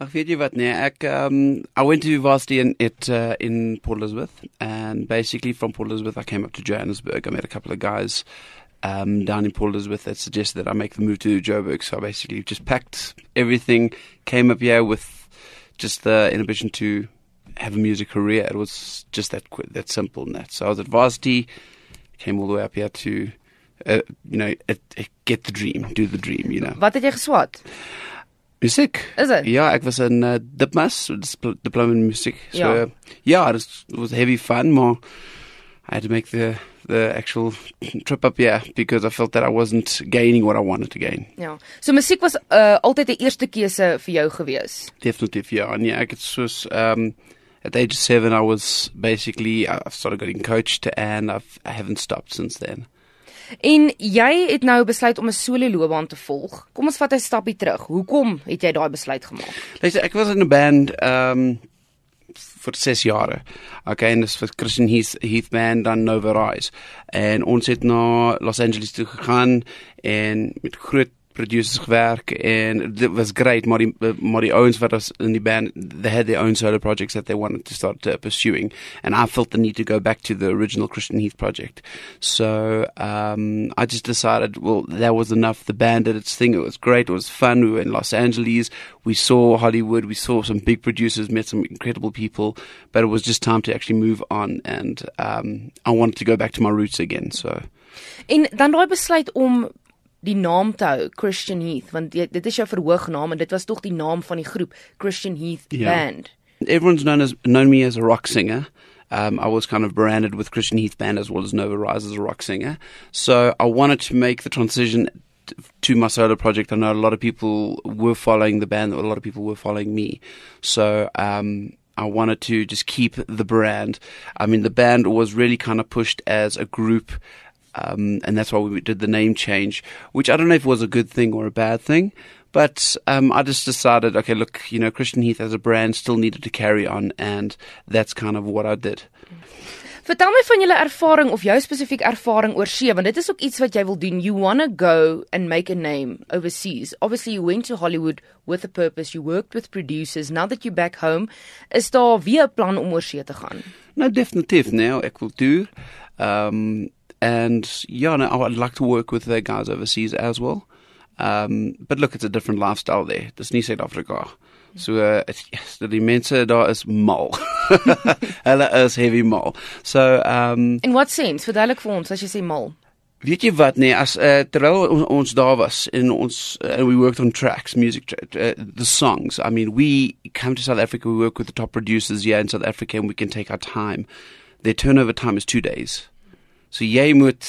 Ag weet jy wat nee, ek um I went to university in it uh, in Port Elizabeth and basically from Port Elizabeth I came up to Johannesburg. I met a couple of guys um down in Port Elizabeth that suggested that I make the move to Joburg. So I basically just packed everything, came up here with just the inhibition to have a music career. It was just that that simple and that. So I was at varsity, came all the way up here to uh, you know, get the dream, do the dream, you know. Wat het jy geswat? Musiek. Is dit? Ja, ek was in uh, Dipmas, diploma in music. So Ja. uh, yeah, was, heavy fun, maar I had to make the the actual trip up here because I felt that I wasn't gaining what I wanted to gain. Ja. So musiek was uh altyd 'n eerste keuse vir jou gewees. Definitely, yeah. And yeah, ek het soos um at age seven, I was basically I I started getting coached, and I've I haven't stopped since then. En jy het nou besluit om 'n solo loopbaan te volg. Kom ons vat 'n stappie terug. Hoekom het jy daai besluit gemaak? Luister, ek was in 'n band um vir 6 jare. Okay, en dis vir Christian Heath Heath band dan Nova Rise. En ons het na Los Angeles toe gegaan en met groot producers gewerk and it was great maar die ouens wat was in die band they had their own solo projects that they wanted to start uh, pursuing. And I felt the need to go back to the original Christian Heath project. So um I just decided well that was enough. The band did its thing. It was great. It was fun. We were in Los Angeles. We saw Hollywood. We saw some big producers met some incredible people. But it was just time to actually move on and um I wanted to go back to my roots again. So En dan daai besluit om die naam te hou Christian Heath want jy, dit is jou verhoognaam en dit was tog die naam van die groep Christian Heath Ja. Band. everyone's known as known me as a rock singer. Um, I was kind of branded with Christian Heath Band as well as Nova Rise as a rock singer. So I wanted to make the transition to my solo project. I know a lot of people were following the band, a lot of people were following me. So um, I wanted to just keep the brand. I mean, the band was really kind of pushed as a group. Um, and that's why we did the name change, which I don't know if it was a good thing or a bad thing. But um, I just decided, okay, look, you know, Christian Heath as a brand still needed to carry on, and that's kind of what I did. Vertel my van julle ervaring of jou spesifiek ervaring oor see want dit is ook iets wat jy wil doen. You want to go and make a name overseas. Obviously you went to Hollywood with a purpose. You worked with producers. Now that you're back home, is daar weer 'n plan om oor see te gaan? No, definitief now, ek wil tour. Um, and yeah, no, I'd like to work with the guys overseas as well. Um, but look, it's a different lifestyle there. Dis nie Suid-Afrika. So uh, it's, yes, die mense daar is mal. Hulle is heavy mal. So um In what sense? Verduidelik vir ons as jy sê mal. Weet jy wat nee as uh, terwyl ons, ons daar was en ons uh, we worked on tracks music tra uh, the songs I mean we come to South Africa we work with the top producers here in South Africa and we can take our time their turnover time is 2 days so jy moet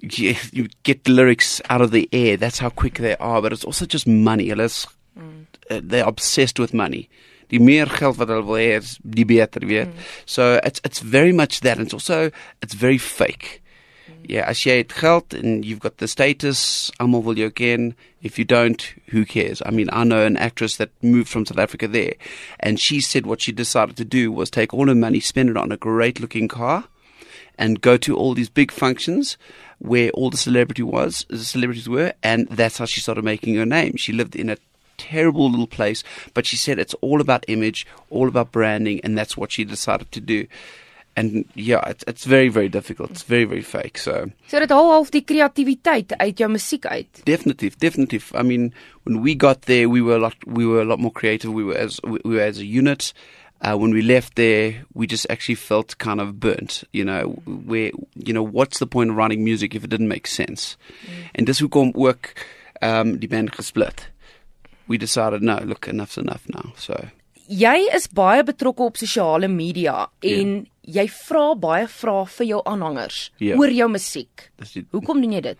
you, you get the lyrics out of the air. That's how quick they are. But it's also just money. Hulle is mm. uh, they're obsessed with money. Die meer geld wat hulle wil hê die beter weet. Mm. So it's it's very much that. And it's also it's very fake. Mm. Yeah, as jy het geld and you've got the status, almal wil jou ken. If you don't, who cares? I mean, I know an actress that moved from South Africa there, and she said what she decided to do was take all her money, spend it on a great looking car, and go to all these big functions where all the celebrity was, the celebrities were, and that's how she started making her name. She lived in a terrible little place, but she said it's all about image, all about branding, and that's what she decided to do. And yeah, it's, it's very, very difficult. It's very, very fake. So So dit haal half die kreatiwiteit uit jou musiek uit. Definitive, definitive. I mean, when we got there, we were a lot, we were a lot more creative. We were as we were as a unit. Uh, when we left there, we just actually felt kind of burnt. You know, where you know what's the point of writing music if it didn't make sense? And this hoekom ook um, die band gesplit. We decided, no, look, enough's enough now. So Jy is baie betrokke op sosiale media en jy vra baie vrae vir jou aanhangers Ja. oor jou musiek. Die- Hoekom doen jy dit?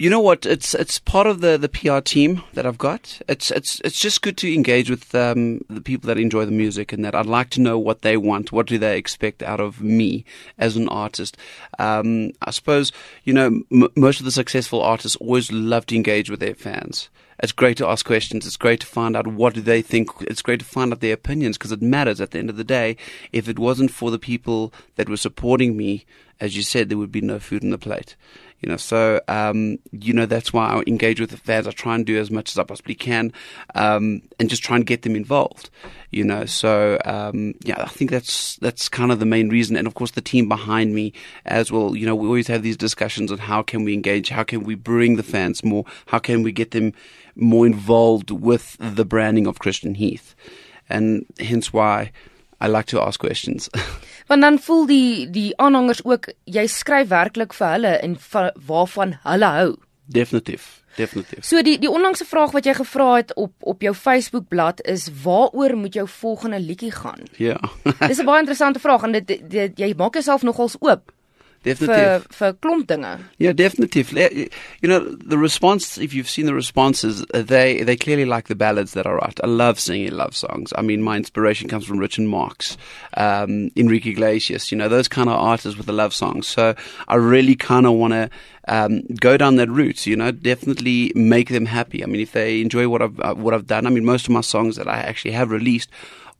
You know what? It's it's part of the, the PR team that I've got. It's it's it's just good to engage with um, the people that enjoy the music, and that I'd like to know what they want. What do they expect out of me as an artist? Um, I suppose you know m- most of the successful artists always love to engage with their fans. It's great to ask questions. It's great to find out what do they think. It's great to find out their opinions because it matters at the end of the day. If it wasn't for the people that were supporting me, as you said, there would be no food on the plate. You know, so um, you know that's why I engage with the fans. I try and do as much as I possibly can, um, and just try and get them involved. You know, so um, yeah, I think that's that's kind of the main reason, and of course the team behind me as well. You know, we always have these discussions on how can we engage, how can we bring the fans more, how can we get them more involved with the branding of Christian Heath, and hence why I like to ask questions. Want dan voel die die aanhangers ook jy skryf werklik vir hulle en va, waarvan hulle hou. Definitief. Definitief. So die die onlangse vraag wat jy gevra het op op jou Facebook bladsy is waaroor moet jou volgende liedjie gaan? Ja. Dis 'n baie interessante vraag en dit, dit, dit jy maak jouself nogals oop. Definitief. vir vir klomp dinge. Yeah, definitely. You know, the response, if you've seen the responses, uh, they, they clearly like the ballads that I write. I love singing love songs. I mean, my inspiration comes from Richard Marx, um, Enrique Iglesias, you know, those kind of artists with the love songs. So I really kind of want to um, go down that route, you know, definitely make them happy. I mean, if they enjoy what I've, uh, what I've done, I mean, most of my songs that I actually have released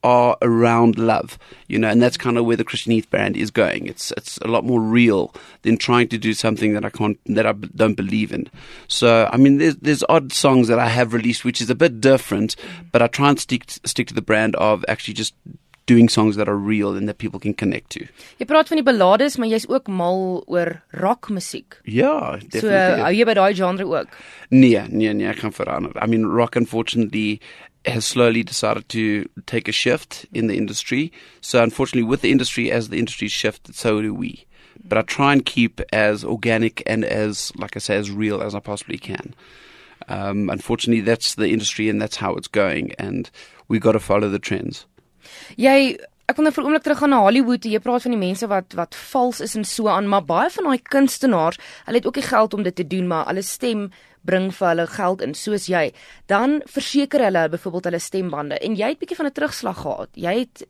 are around love, you know, and that's kind of where the Christian Heath brand is going. It's it's a lot more real than trying to do something that I can't that I don't believe in. So I mean, there's there's odd songs that I have released which is a bit different, mm. but I try and stick stick to the brand of actually just doing songs that are real and that people can connect to. Jy praat van die ballades, maar jy's ook mal oor rockmusiek. Yeah, definitely. So hou jy by daai genre ook? Nee, nee, nee, ek kan verander. I mean, rock unfortunately has slowly decided to take a shift in the industry. So unfortunately, with the industry, as the industry shifted, so do we. But I try and keep as organic and as, like I say, as real as I possibly can. Um, unfortunately, that's the industry and that's how it's going, and we got to follow the trends. Jy ek wil nou vir 'n oomblik teruggaan na Hollywood. Jy praat van die mense wat wat vals is en so aan, maar baie van daai kunstenaars, hulle het ook die geld om dit te doen, maar hulle stem bring vir hulle geld in soos jy. Dan verseker hulle byvoorbeeld hulle stembande en jy het bietjie van 'n terugslag gehad. Jy het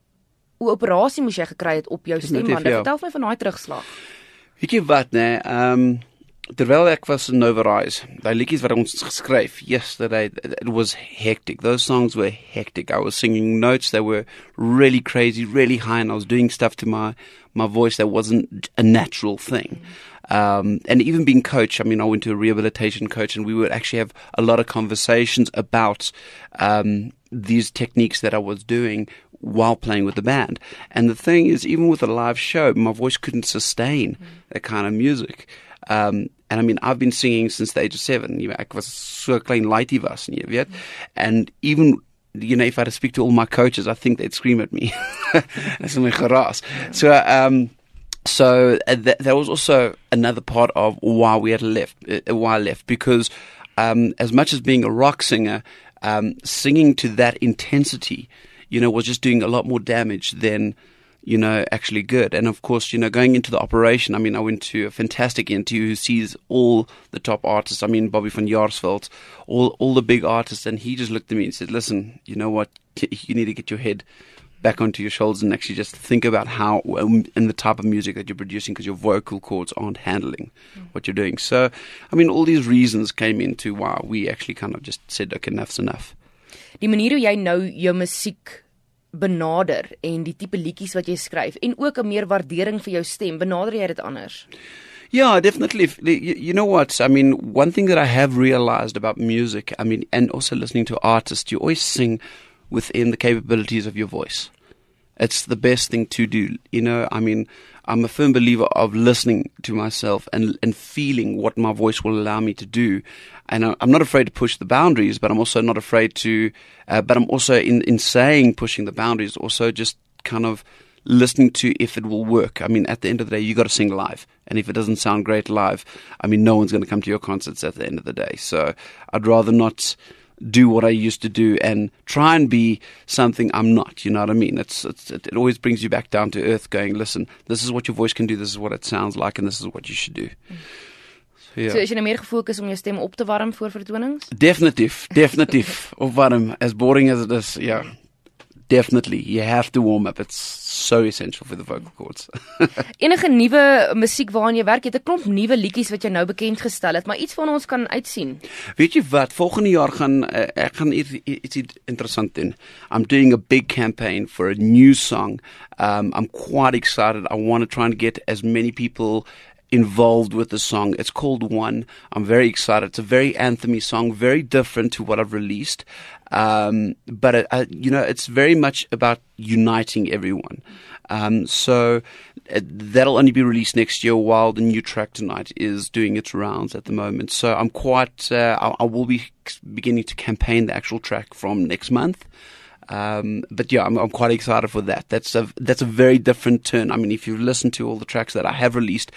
'n operasie moes jy gekry het op jou stembande. Ja. Vertel my van daai terugslag. Weet jy wat, nee, ehm um, terwyl ek was in Novarise, daai liedjies wat ons geskryf, yesterday it was hectic. Those songs were hectic. I was singing notes that were really crazy, really high and I was doing stuff to my my voice that wasn't a natural thing. Um, and even being coach, I mean, I went to a rehabilitation coach and we would actually have a lot of conversations about um, these techniques that I was doing while playing with the band. And the thing is, even with a live show, my voice couldn't sustain mm. that kind of music. Um, and I mean, I've been singing since the age of seven. You know, ek was so klein laaitie was, nie, weet? And even you know, if I had to speak to all my coaches, I think they'd scream at me. That's my geraas. So um so uh, th- that was also another part of why we had left uh, why I left because um as much as being a rock singer, um singing to that intensity, you know, was just doing a lot more damage than you know, actually good. And of course, you know, going into the operation, I mean, I went to a fantastic interview who sees all the top artists. I mean, Bobby van Jaarsveld, all, all the big artists. And he just looked at me and said, listen, you know what? You need to get your head back onto your shoulders and actually just think about how um, and the type of music that you're producing because your vocal cords aren't handling mm. what you're doing. So, I mean, all these reasons came into why we actually kind of just said, okay, enough's enough. Die manier hoe jy nou jou musiek benader en die tipe liedjies wat jy skryf en ook 'n meer waardering vir jou stem, benader jy dit anders? Yeah, definitely. You know what? I mean, one thing that I have realized about music, I mean, and also listening to artists, you always sing within the capabilities of your voice. It's the best thing to do. You know, I mean, I'm a firm believer of listening to myself and and feeling what my voice will allow me to do. And I'm not afraid to push the boundaries, but I'm also not afraid to. Uh, but I'm also in in saying pushing the boundaries, also just kind of listening to if it will work. I mean, at the end of the day, you got to sing live, and if it doesn't sound great live, I mean, no one's going to come to your concerts at the end of the day. So I'd rather not do what I used to do and try and be something I'm not. You know what I mean? It's, it's it, it always brings you back down to earth. Going, listen, this is what your voice can do. This is what it sounds like, and this is what you should do. So, ja. so is jy nou meer gefokus om jou stem op te warm voor vertonings? Definitief, definitief opwarm as boring as it is. Ja. Yeah. Definitely you have to warm up. It's so essential for the vocal cords. Enige nuwe musiek waaraan jy werk, jy het 'n klomp nuwe liedjies wat jy nou bekend gestel het, maar iets van ons kan uitsien. Weet jy wat, volgende jaar gaan uh, ek gaan iets iets interessant doen. I'm doing a big campaign for a new song. Um I'm quite excited. I want to try and get as many people involved with the song. It's called One. I'm very excited. It's a very anthemy song, very different to what I've released. Um, but it, uh, you know, it's very much about uniting everyone. Um, so uh, that'll only be released next year, while the new track tonight is doing its rounds at the moment. So I'm quite, uh, I, I will be beginning to campaign the actual track from next month. Um, but yeah, I'm, I'm, quite excited for that. That's a that's a very different turn. I mean, if you listen to all the tracks that I have released,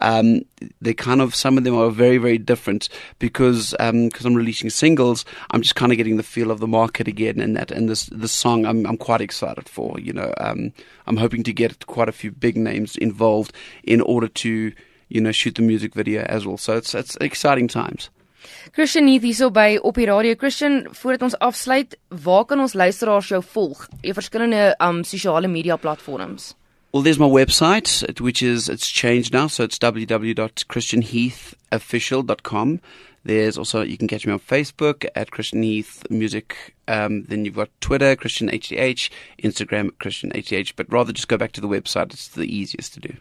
um, they kind of some of them are very very different because because um, I'm releasing singles. I'm just kind of getting the feel of the market again, and that and this this song I'm I'm quite excited for. You know, um, I'm hoping to get quite a few big names involved in order to you know shoot the music video as well. So it's it's exciting times. Christian hier hierso by op die radio. Christian, voordat ons afsluit, waar kan ons luisteraars jou volg? Jy verskillende um sosiale media platforms. Well, there's my website, which is it's changed now, so it's www.christianheathofficial.com. There's also you can catch me on Facebook at Christian Heath Music. Um, then you've got Twitter, Christian HDH, Instagram, Christian HDH. But rather just go back to the website; it's the easiest to do.